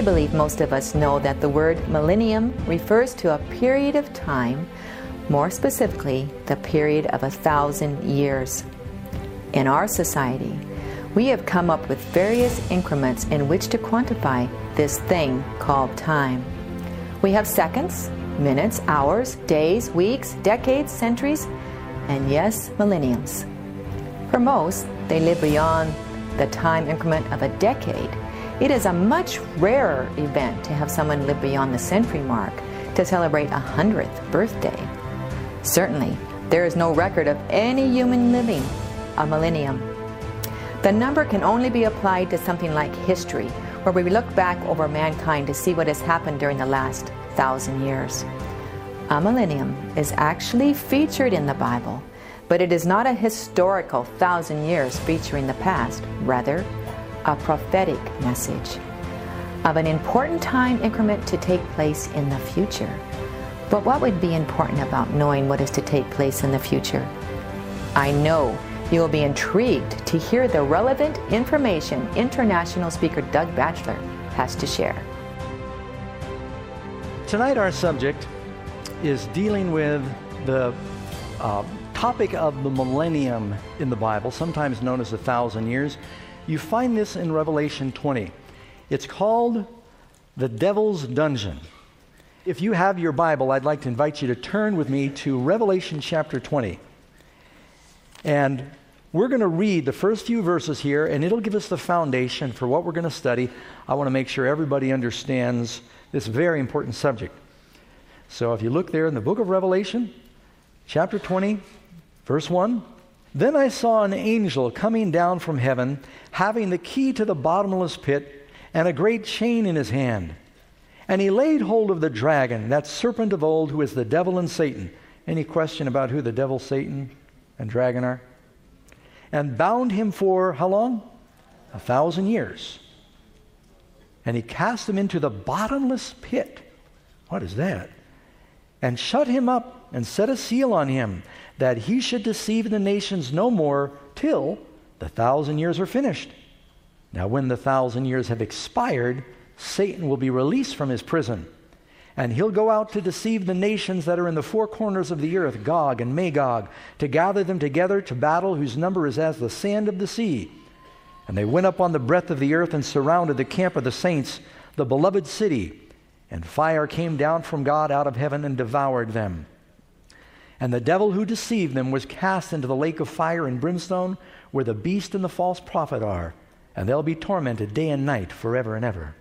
I believe most of us know that the word millennium refers to a period of time, more specifically, the period of a thousand years. In our society, we have come up with various increments in which to quantify this thing called time. We have seconds, minutes, hours, days, weeks, decades, centuries, and yes, millenniums. For most, they live beyond the time increment of a decade. It is a much rarer event to have someone live beyond the century mark to celebrate a hundredth birthday. Certainly, there is no record of any human living a millennium. The number can only be applied to something like history, where we look back over mankind to see what has happened during the last thousand years. A millennium is actually featured in the Bible, but it is not a historical thousand years featuring the past, rather, a prophetic message of an important time increment to take place in the future. But what would be important about knowing what is to take place in the future? I know you will be intrigued to hear the relevant information international speaker Doug Batchelor has to share. Tonight, our subject is dealing with the uh, topic of the millennium in the Bible, sometimes known as a thousand years. You find this in Revelation 20. It's called the Devil's Dungeon. If you have your Bible, I'd like to invite you to turn with me to Revelation chapter 20. And we're going to read the first few verses here, and it'll give us the foundation for what we're going to study. I want to make sure everybody understands this very important subject. So if you look there in the book of Revelation, chapter 20, verse 1 Then I saw an angel coming down from heaven, having the key to the bottomless pit and a great chain in his hand. And he laid hold of the dragon, that serpent of old, who is the devil and Satan. Any question about who the devil, Satan, and dragon are? and bound him for how long? A thousand years. And he cast him into the bottomless pit. What is that? And shut him up and set a seal on him, that he should deceive the nations no more till the thousand years are finished. Now, when the thousand years have expired, Satan will be released from his prison and he'll go out to deceive the nations that are in the four corners of the earth, Gog and Magog, to gather them together to battle, whose number is as the sand of the sea. And they went up on the breadth of the earth and surrounded the camp of the saints, the beloved city. And fire came down from God out of heaven and devoured them. And the devil who deceived them was cast into the lake of fire and brimstone, where the beast and the false prophet are. And they'll be tormented day and night forever and ever.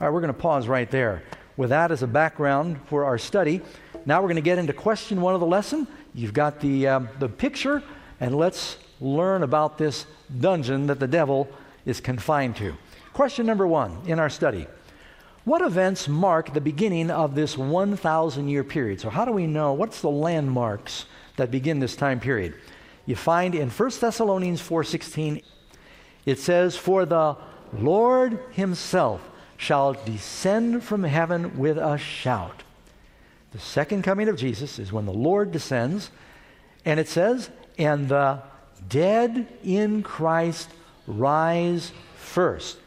All right, we're going to pause right there with that as a background for our study. Now we're going to get into question one of the lesson. You've got the, um, the picture, and let's learn about this dungeon that the devil is confined to. Question number one in our study What events mark the beginning of this 1,000 year period? So, how do we know? What's the landmarks that begin this time period? You find in 1 Thessalonians 4:16 it says for the Lord himself shall descend from heaven with a shout. The second coming of Jesus is when the Lord descends, and it says, and the dead in Christ rise first.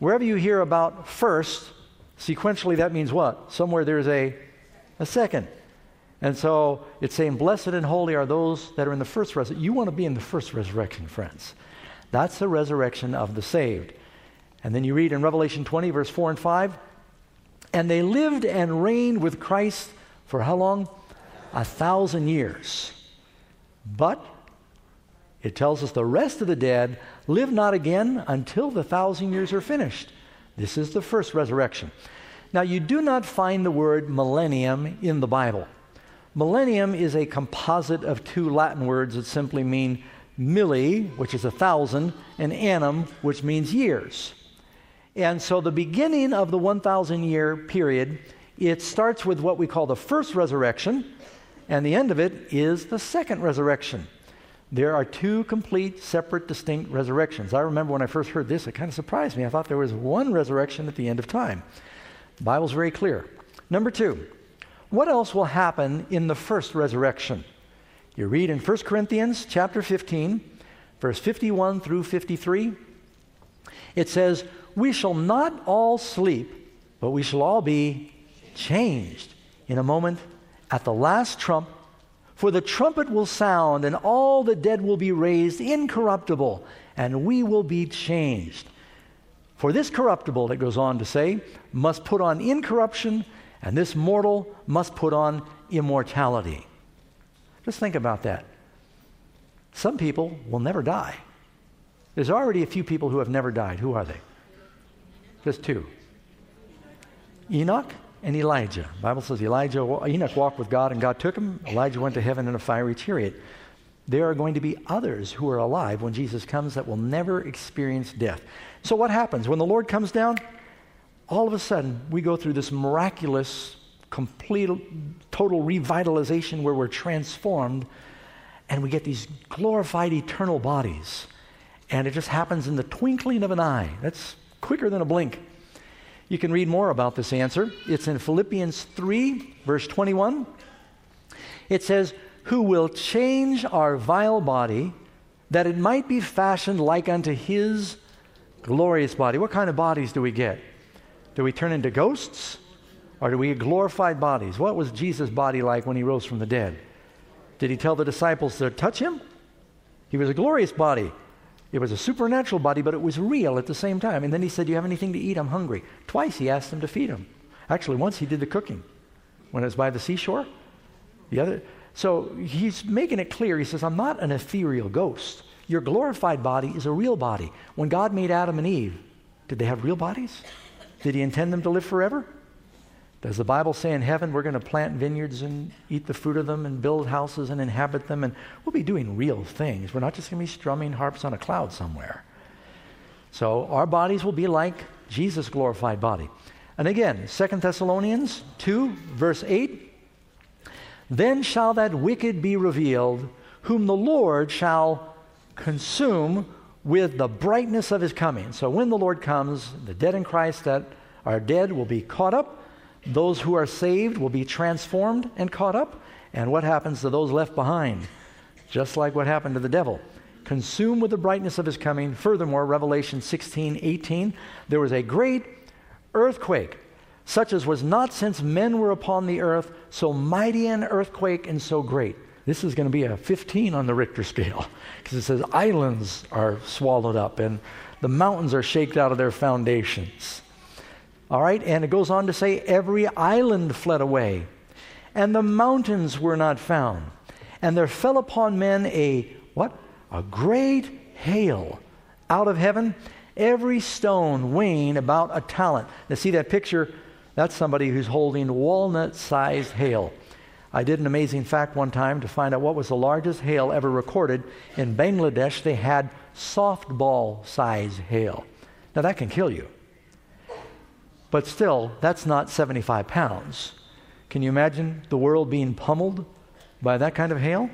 Wherever you hear about first, sequentially that means what? Somewhere there's a, a second. And so it's saying, Blessed and holy are those that are in the first resurrection. You want to be in the first resurrection, friends. That's the resurrection of the saved. And then you read in Revelation 20, verse 4 and 5, and they lived and reigned with Christ for how long? A thousand years. But it tells us the rest of the dead live not again until the thousand years are finished. This is the first resurrection. Now, you do not find the word millennium in the Bible. Millennium is a composite of two Latin words that simply mean milli, which is a thousand, and annum, which means years. And so the beginning of the 1,000 year period, it starts with what we call the first resurrection, and the end of it is the second resurrection. There are two complete, separate, distinct resurrections. I remember when I first heard this, it kind of surprised me. I thought there was one resurrection at the end of time. The Bible's very clear. Number two, what else will happen in the first resurrection? You read in 1 Corinthians chapter 15, verse 51 through 53. It says, we shall not all sleep, but we shall all be changed in a moment at the last trump. For the trumpet will sound, and all the dead will be raised incorruptible, and we will be changed. For this corruptible, it goes on to say, must put on incorruption, and this mortal must put on immortality. Just think about that. Some people will never die. There's already a few people who have never died. Who are they? Just two Enoch and Elijah. The Bible says Elijah, Enoch walked with God and God took him. Elijah went to heaven in a fiery chariot. There are going to be others who are alive when Jesus comes that will never experience death. So, what happens? When the Lord comes down, all of a sudden we go through this miraculous, complete, total revitalization where we're transformed and we get these glorified eternal bodies. And it just happens in the twinkling of an eye. That's quicker than a blink. You can read more about this answer. It's in Philippians 3, verse 21. It says, Who will change our vile body that it might be fashioned like unto his glorious body. What kind of bodies do we get? Do we turn into ghosts? Or do we get glorified bodies? What was Jesus' body like when he rose from the dead? Did he tell the disciples to touch him? He was a glorious body. It was a supernatural body, but it was real at the same time. And then he said, Do you have anything to eat? I'm hungry. Twice he asked them to feed him. Actually, once he did the cooking when it was by the seashore. The other, so he's making it clear. He says, I'm not an ethereal ghost. Your glorified body is a real body. When God made Adam and Eve, did they have real bodies? Did he intend them to live forever? Does the Bible say in heaven we're going to plant vineyards and eat the fruit of them and build houses and inhabit them? And we'll be doing real things. We're not just going to be strumming harps on a cloud somewhere. So our bodies will be like Jesus' glorified body. And again, Second Thessalonians 2, verse 8 Then shall that wicked be revealed, whom the Lord shall consume with the brightness of his coming. So when the Lord comes, the dead in Christ that are dead will be caught up those who are saved will be transformed and caught up. And what happens to those left behind? Just like what happened to the devil. Consumed with the brightness of his coming. Furthermore, Revelation 16 18, there was a great earthquake, such as was not since men were upon the earth, so mighty an earthquake and so great. This is going to be a 15 on the Richter scale because it says islands are swallowed up and the mountains are shaken out of their foundations. All right, and it goes on to say, every island fled away, and the mountains were not found. And there fell upon men a what? A great hail out of heaven, every stone weighing about a talent. Now, see that picture? That's somebody who's holding walnut sized hail. I did an amazing fact one time to find out what was the largest hail ever recorded. In Bangladesh, they had softball size hail. Now, that can kill you. But still, that's not 75 pounds. Can you imagine the world being pummeled by that kind of hail?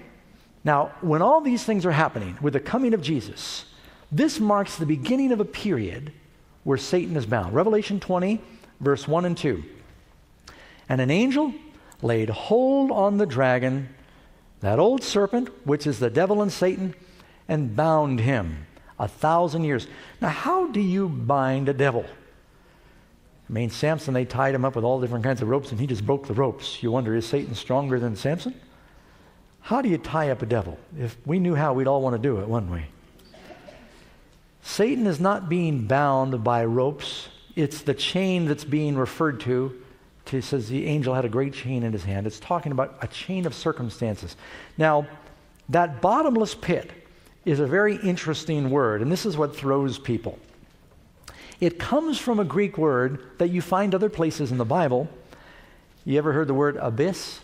Now, when all these things are happening with the coming of Jesus, this marks the beginning of a period where Satan is bound. Revelation 20, verse 1 and 2. And an angel laid hold on the dragon, that old serpent, which is the devil and Satan, and bound him a thousand years. Now, how do you bind a devil? I mean, Samson, they tied him up with all different kinds of ropes and he just broke the ropes. You wonder, is Satan stronger than Samson? How do you tie up a devil? If we knew how, we'd all want to do it, wouldn't we? Satan is not being bound by ropes. It's the chain that's being referred to. to says the angel had a great chain in his hand. It's talking about a chain of circumstances. Now, that bottomless pit is a very interesting word, and this is what throws people. It comes from a Greek word that you find other places in the Bible. You ever heard the word abyss?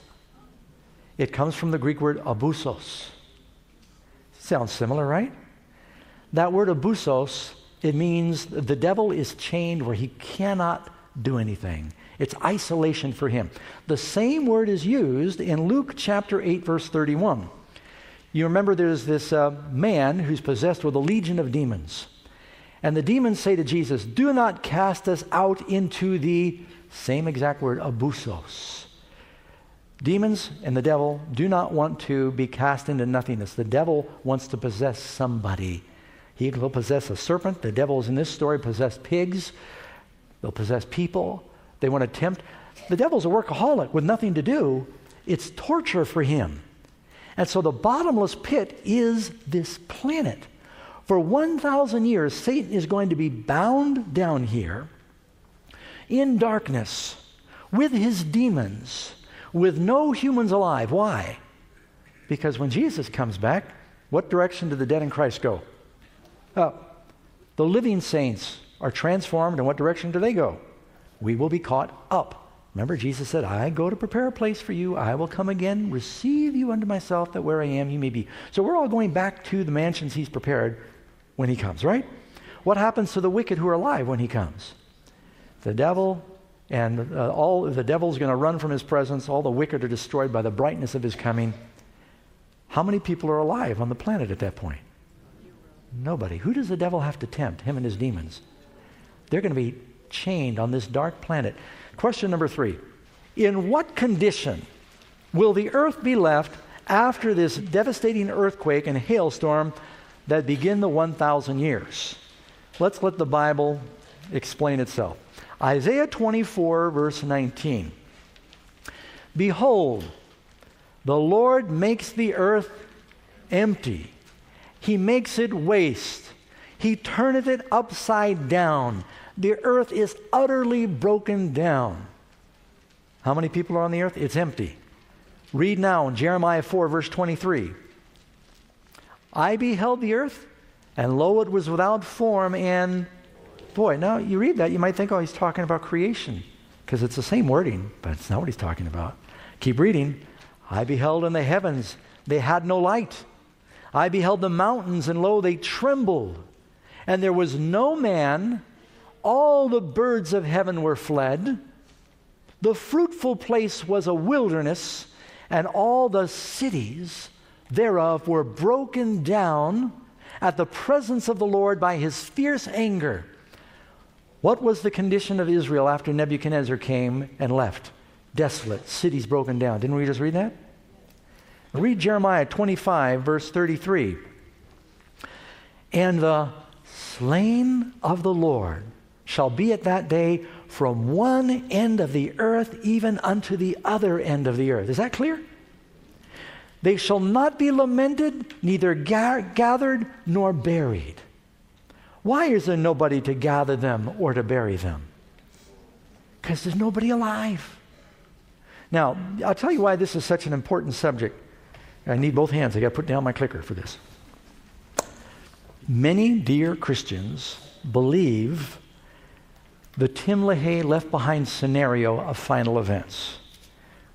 It comes from the Greek word abusos. Sounds similar, right? That word abusos, it means the devil is chained where he cannot do anything. It's isolation for him. The same word is used in Luke chapter 8, verse 31. You remember there's this uh, man who's possessed with a legion of demons. And the demons say to Jesus, Do not cast us out into the same exact word, abusos. Demons and the devil do not want to be cast into nothingness. The devil wants to possess somebody. He will possess a serpent. The devils in this story possess pigs. They'll possess people. They want to tempt. The devil's a workaholic with nothing to do. It's torture for him. And so the bottomless pit is this planet. For 1,000 years, Satan is going to be bound down here in darkness with his demons, with no humans alive. Why? Because when Jesus comes back, what direction do the dead in Christ go? Up. The living saints are transformed, and what direction do they go? We will be caught up. Remember, Jesus said, I go to prepare a place for you. I will come again, receive you unto myself, that where I am, you may be. So we're all going back to the mansions he's prepared when he comes, right? What happens to the wicked who are alive when he comes? The devil and uh, all the devil's going to run from his presence. All the wicked are destroyed by the brightness of his coming. How many people are alive on the planet at that point? Nobody. Who does the devil have to tempt? Him and his demons. They're going to be chained on this dark planet. Question number three In what condition will the earth be left after this devastating earthquake and hailstorm that begin the 1,000 years? Let's let the Bible explain itself. Isaiah 24, verse 19. Behold, the Lord makes the earth empty, He makes it waste, He turneth it upside down the earth is utterly broken down. How many people are on the earth? It's empty. Read now in Jeremiah 4, verse 23. I beheld the earth, and lo, it was without form and boy, now you read that, you might think, oh, he's talking about creation, because it's the same wording, but it's not what he's talking about. Keep reading. I beheld in the heavens, they had no light. I beheld the mountains, and lo, they trembled. And there was no man all the birds of heaven were fled. The fruitful place was a wilderness, and all the cities thereof were broken down at the presence of the Lord by his fierce anger. What was the condition of Israel after Nebuchadnezzar came and left? Desolate, cities broken down. Didn't we just read that? Read Jeremiah 25, verse 33. And the slain of the Lord shall be at that day from one end of the earth even unto the other end of the earth. Is that clear? They shall not be lamented, neither ga- gathered nor buried. Why is there nobody to gather them or to bury them? Because there's nobody alive. Now, I'll tell you why this is such an important subject. I need both hands. I got to put down my clicker for this. Many dear Christians believe the Tim LaHaye left behind scenario of final events,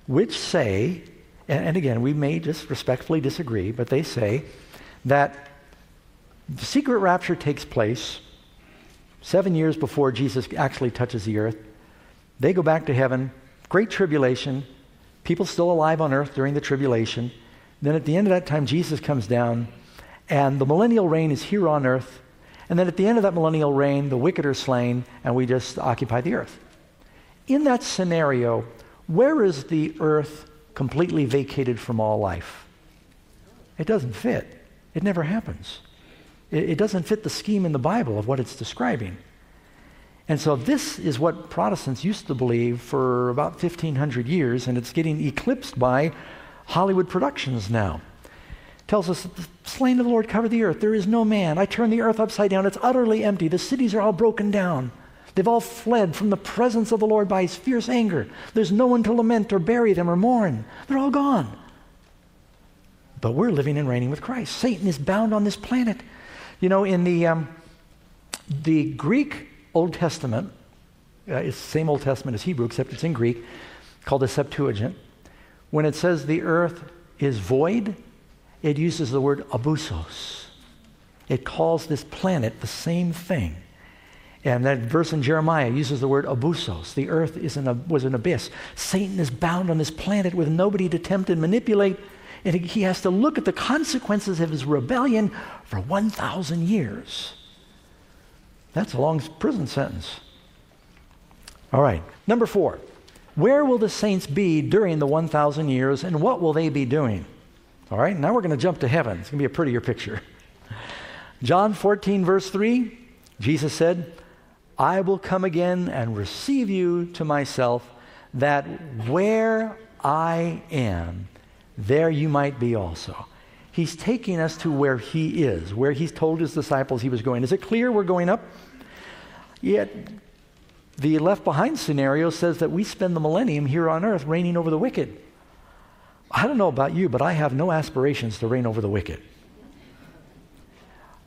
which say, and, and again, we may just respectfully disagree, but they say that the secret rapture takes place seven years before Jesus actually touches the earth. They go back to heaven, great tribulation, people still alive on earth during the tribulation. Then at the end of that time, Jesus comes down, and the millennial reign is here on earth. And then at the end of that millennial reign, the wicked are slain, and we just occupy the earth. In that scenario, where is the earth completely vacated from all life? It doesn't fit. It never happens. It, it doesn't fit the scheme in the Bible of what it's describing. And so this is what Protestants used to believe for about 1,500 years, and it's getting eclipsed by Hollywood productions now tells us, The slain of the Lord cover the earth. There is no man. I turn the earth upside down. It's utterly empty. The cities are all broken down. They've all fled from the presence of the Lord by his fierce anger. There's no one to lament or bury them or mourn. They're all gone. But we're living and reigning with Christ. Satan is bound on this planet. You know, in the, um, the Greek Old Testament, uh, it's the same Old Testament as Hebrew, except it's in Greek, called the Septuagint. When it says the earth is void, it uses the word abusos. It calls this planet the same thing. And that verse in Jeremiah uses the word abusos. The earth is an, was an abyss. Satan is bound on this planet with nobody to tempt and manipulate. And he has to look at the consequences of his rebellion for 1,000 years. That's a long prison sentence. All right, number four. Where will the saints be during the 1,000 years and what will they be doing? All right, now we're going to jump to heaven. It's going to be a prettier picture. John 14, verse 3, Jesus said, I will come again and receive you to myself, that where I am, there you might be also. He's taking us to where he is, where he's told his disciples he was going. Is it clear we're going up? Yet the left behind scenario says that we spend the millennium here on earth reigning over the wicked. I don't know about you, but I have no aspirations to reign over the wicked.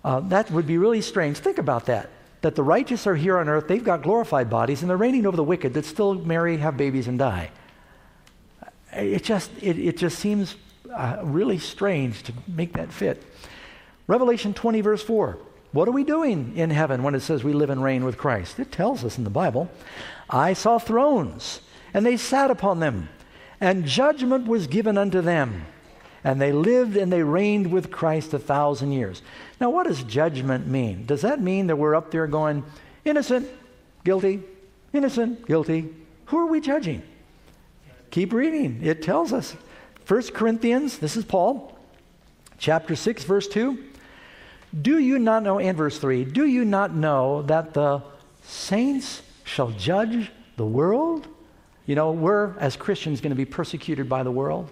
Uh, that would be really strange. Think about that. That the righteous are here on earth, they've got glorified bodies, and they're reigning over the wicked that still marry, have babies, and die. It just, it, it just seems uh, really strange to make that fit. Revelation 20, verse 4. What are we doing in heaven when it says we live and reign with Christ? It tells us in the Bible. I saw thrones, and they sat upon them, and judgment was given unto them. And they lived and they reigned with Christ a thousand years. Now, what does judgment mean? Does that mean that we're up there going, innocent, guilty, innocent, guilty? Who are we judging? Keep reading. It tells us. 1 Corinthians, this is Paul, chapter 6, verse 2. Do you not know, and verse 3, do you not know that the saints shall judge the world? You know, we're, as Christians, going to be persecuted by the world.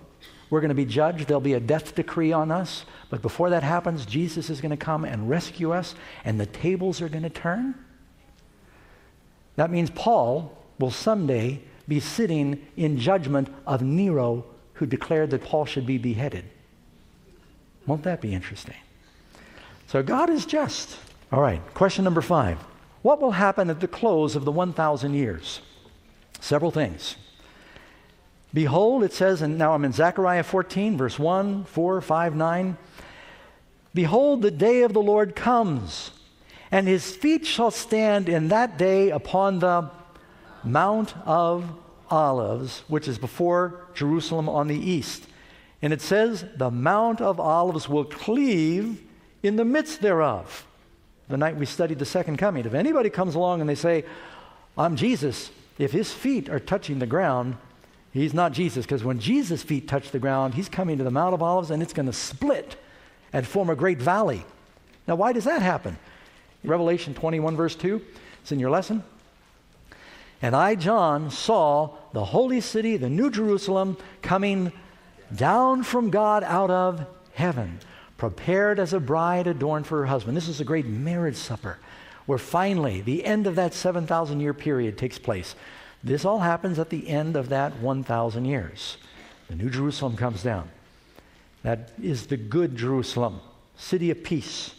We're going to be judged. There'll be a death decree on us. But before that happens, Jesus is going to come and rescue us, and the tables are going to turn. That means Paul will someday be sitting in judgment of Nero, who declared that Paul should be beheaded. Won't that be interesting? So God is just. All right, question number five. What will happen at the close of the 1,000 years? Several things. Behold, it says, and now I'm in Zechariah 14, verse 1, 4, 5, 9. Behold, the day of the Lord comes, and his feet shall stand in that day upon the Mount of Olives, which is before Jerusalem on the east. And it says, the Mount of Olives will cleave in the midst thereof. The night we studied the second coming. If anybody comes along and they say, I'm Jesus, if his feet are touching the ground, he's not Jesus, because when Jesus' feet touch the ground, he's coming to the Mount of Olives and it's going to split and form a great valley. Now, why does that happen? Revelation 21, verse 2, it's in your lesson. And I, John, saw the holy city, the new Jerusalem, coming down from God out of heaven, prepared as a bride adorned for her husband. This is a great marriage supper where finally the end of that 7,000 year period takes place. This all happens at the end of that 1,000 years. The New Jerusalem comes down. That is the good Jerusalem, city of peace.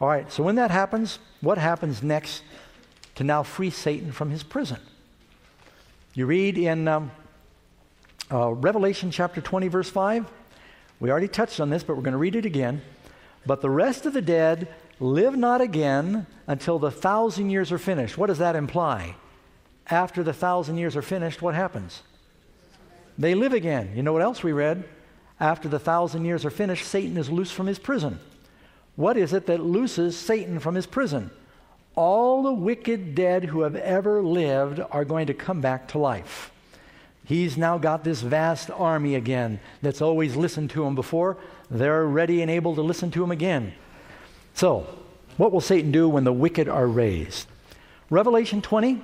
All right, so when that happens, what happens next to now free Satan from his prison. You read in um, uh, Revelation chapter 20, verse 5. We already touched on this, but we're going to read it again. But the rest of the dead live not again until the thousand years are finished. What does that imply? After the thousand years are finished, what happens? They live again. You know what else we read? After the thousand years are finished, Satan is loose from his prison. What is it that looses Satan from his prison? all the wicked dead who have ever lived are going to come back to life. He's now got this vast army again that's always listened to him before. They're ready and able to listen to him again. So, what will Satan do when the wicked are raised? Revelation 20,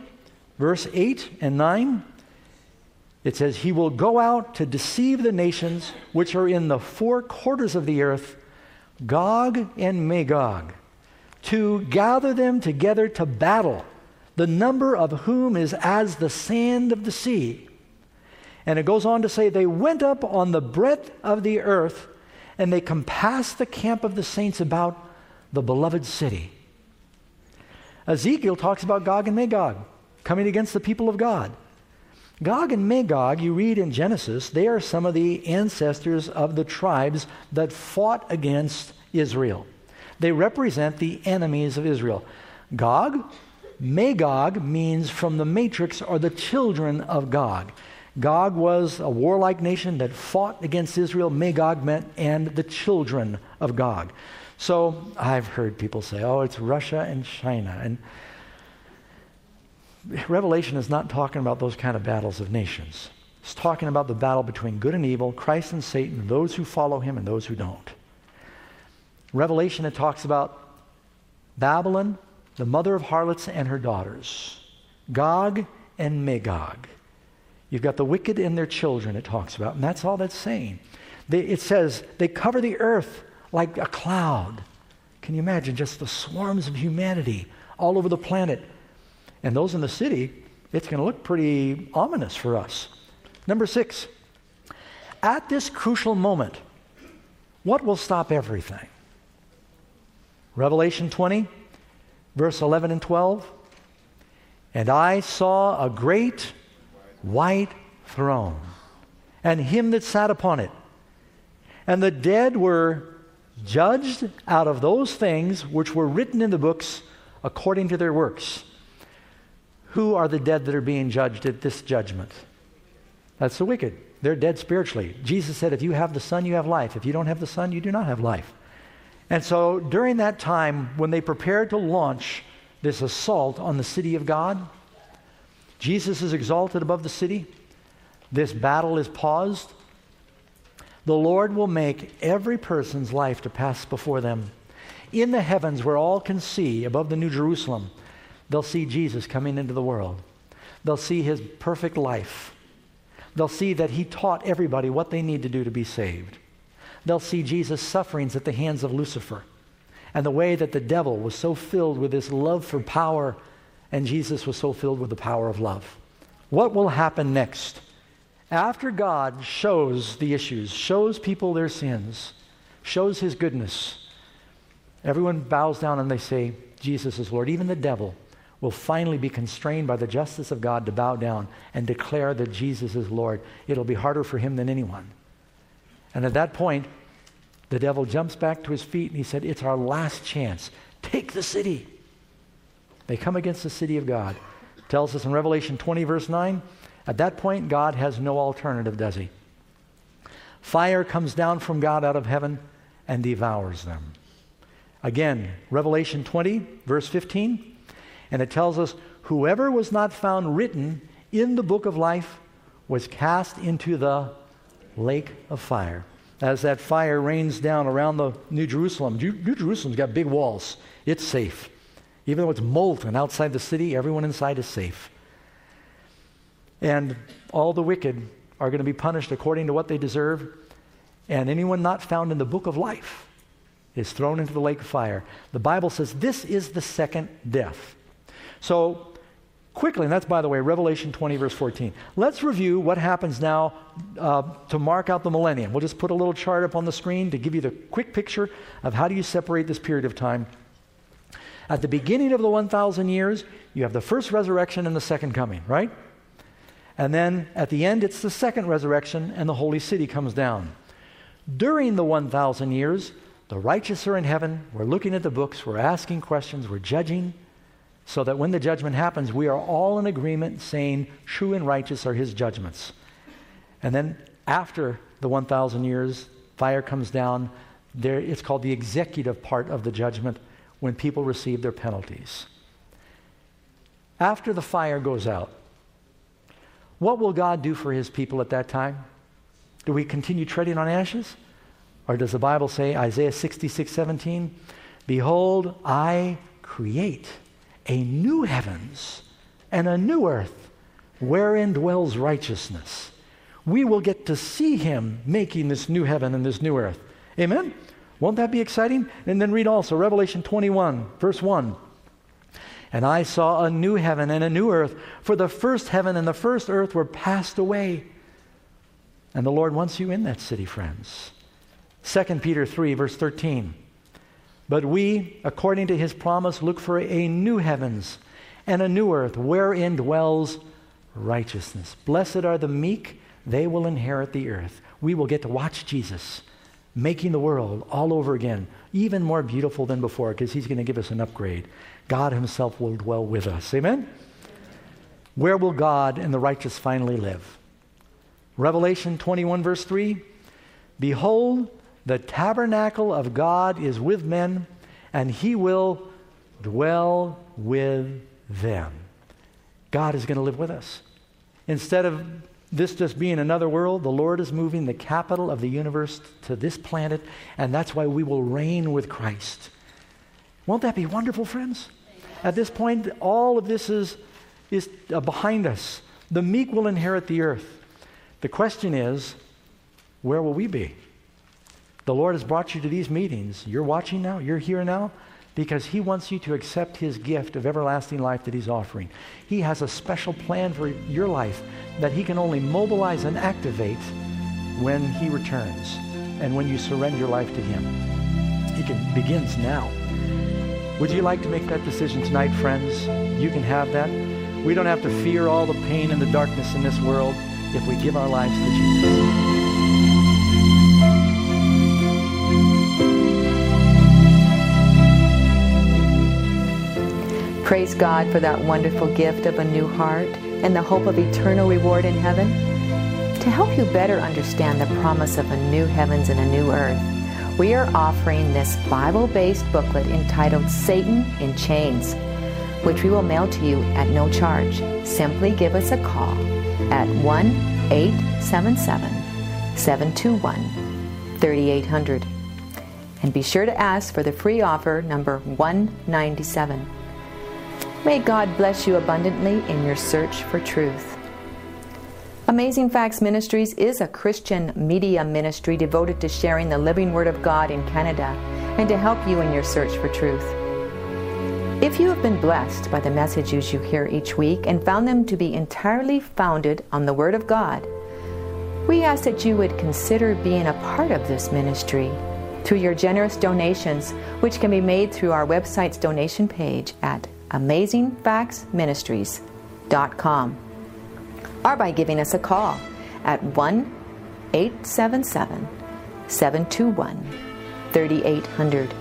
verse 8 and 9, it says, He will go out to deceive the nations which are in the four quarters of the earth, Gog and Magog to gather them together to battle, the number of whom is as the sand of the sea. And it goes on to say, They went up on the breadth of the earth, and they compassed the camp of the saints about the beloved city. Ezekiel talks about Gog and Magog coming against the people of God. Gog and Magog, you read in Genesis, they are some of the ancestors of the tribes that fought against Israel. They represent the enemies of Israel. Gog, Magog means from the matrix or the children of Gog. Gog was a warlike nation that fought against Israel. Magog meant and the children of Gog. So I've heard people say, oh, it's Russia and China. And Revelation is not talking about those kind of battles of nations. It's talking about the battle between good and evil, Christ and Satan, those who follow him and those who don't. Revelation, it talks about Babylon the mother of harlots and her daughters, Gog and Magog. You've got the wicked and their children, it talks about, and that's all that's saying. They, it says they cover the earth like a cloud. Can you imagine just the swarms of humanity all over the planet? And those in the city, it's going to look pretty ominous for us. Number six, at this crucial moment, what will stop everything? Revelation 20, verse 11 and 12. And I saw a great white throne, and him that sat upon it. And the dead were judged out of those things which were written in the books according to their works. Who are the dead that are being judged at this judgment? That's the wicked. They're dead spiritually. Jesus said, If you have the Son, you have life. If you don't have the Son, you do not have life. And so during that time, when they prepared to launch this assault on the city of God, Jesus is exalted above the city. This battle is paused. The Lord will make every person's life to pass before them. In the heavens, where all can see, above the New Jerusalem, they'll see Jesus coming into the world. They'll see his perfect life. They'll see that he taught everybody what they need to do to be saved. They'll see Jesus' sufferings at the hands of Lucifer and the way that the devil was so filled with this love for power and Jesus was so filled with the power of love. What will happen next? After God shows the issues, shows people their sins, shows his goodness, everyone bows down and they say, Jesus is Lord. Even the devil will finally be constrained by the justice of God to bow down and declare that Jesus is Lord. It'll be harder for him than anyone. And at that point, the devil jumps back to his feet and he said, It's our last chance. Take the city. They come against the city of God. Tells us in Revelation 20, verse 9, at that point, God has no alternative, does he? Fire comes down from God out of heaven and devours them. Again, Revelation 20, verse 15, and it tells us, Whoever was not found written in the book of life was cast into the lake of fire. As that fire rains down around the New Jerusalem, New Jerusalem's got big walls. It's safe. Even though it's molten outside the city, everyone inside is safe. And all the wicked are going to be punished according to what they deserve. And anyone not found in the book of life is thrown into the lake of fire. The Bible says this is the second death. So, quickly, and that's by the way, Revelation 20, verse 14. Let's review what happens now uh, to mark out the millennium. We'll just put a little chart up on the screen to give you the quick picture of how do you separate this period of time at the beginning of the 1,000 years, you have the first resurrection and the second coming, right? And then at the end, it's the second resurrection and the holy city comes down. During the 1,000 years, the righteous are in heaven. We're looking at the books, we're asking questions, we're judging, so that when the judgment happens, we are all in agreement saying, true and righteous are his judgments. And then after the 1,000 years, fire comes down. There, it's called the executive part of the judgment when people receive their penalties. After the fire goes out, what will God do for his people at that time? Do we continue treading on ashes? Or does the Bible say, Isaiah 66 17, Behold, I create a new heavens and a new earth wherein dwells righteousness. We will get to see him making this new heaven and this new earth. Amen? Won't that be exciting? And then read also Revelation 21, verse 1. And I saw a new heaven and a new earth, for the first heaven and the first earth were passed away. And the Lord wants you in that city, friends. 2 Peter 3, verse 13. But we, according to his promise, look for a new heavens and a new earth wherein dwells righteousness. Blessed are the meek, they will inherit the earth. We will get to watch Jesus making the world all over again, even more beautiful than before, because he's going to give us an upgrade. God himself will dwell with us. Amen? Where will God and the righteous finally live? Revelation 21, verse 3 Behold, the tabernacle of God is with men, and he will dwell with them. God is going to live with us. Instead of this just being another world, the Lord is moving the capital of the universe to this planet, and that's why we will reign with Christ. Won't that be wonderful, friends? At this point, all of this is, is uh, behind us. The meek will inherit the earth. The question is, where will we be? The Lord has brought you to these meetings. You're watching now, you're here now, because He wants you to accept His gift of everlasting life that He's offering. He has a special plan for your life that He can only mobilize and activate when He returns and when you surrender your life to Him. It begins now. Would you like to make that decision tonight, friends? You can have that. We don't have to fear all the pain and the darkness in this world if we give our lives to Jesus. Praise God for that wonderful gift of a new heart and the hope of eternal reward in heaven. To help you better understand the promise of a new heavens and a new earth, we are offering this Bible based booklet entitled Satan in Chains, which we will mail to you at no charge. Simply give us a call at 1 877 721 3800. And be sure to ask for the free offer number 197. May God bless you abundantly in your search for truth. Amazing Facts Ministries is a Christian media ministry devoted to sharing the living Word of God in Canada and to help you in your search for truth. If you have been blessed by the messages you hear each week and found them to be entirely founded on the Word of God, we ask that you would consider being a part of this ministry through your generous donations, which can be made through our website's donation page at amazingfactsministries.com or by giving us a call at 1 877 721 3800.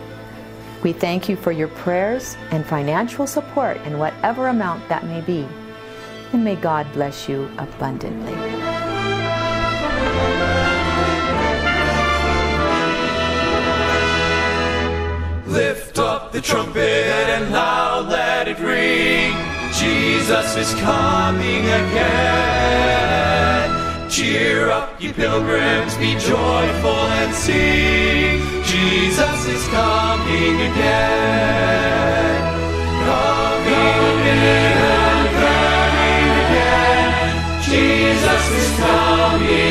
We thank you for your prayers and financial support in whatever amount that may be. And may God bless you abundantly. Lift up the trumpet and loud let it ring. Jesus is coming again. Cheer up, you pilgrims, be joyful and sing. Jesus is coming again. Coming again, coming again. Jesus is coming.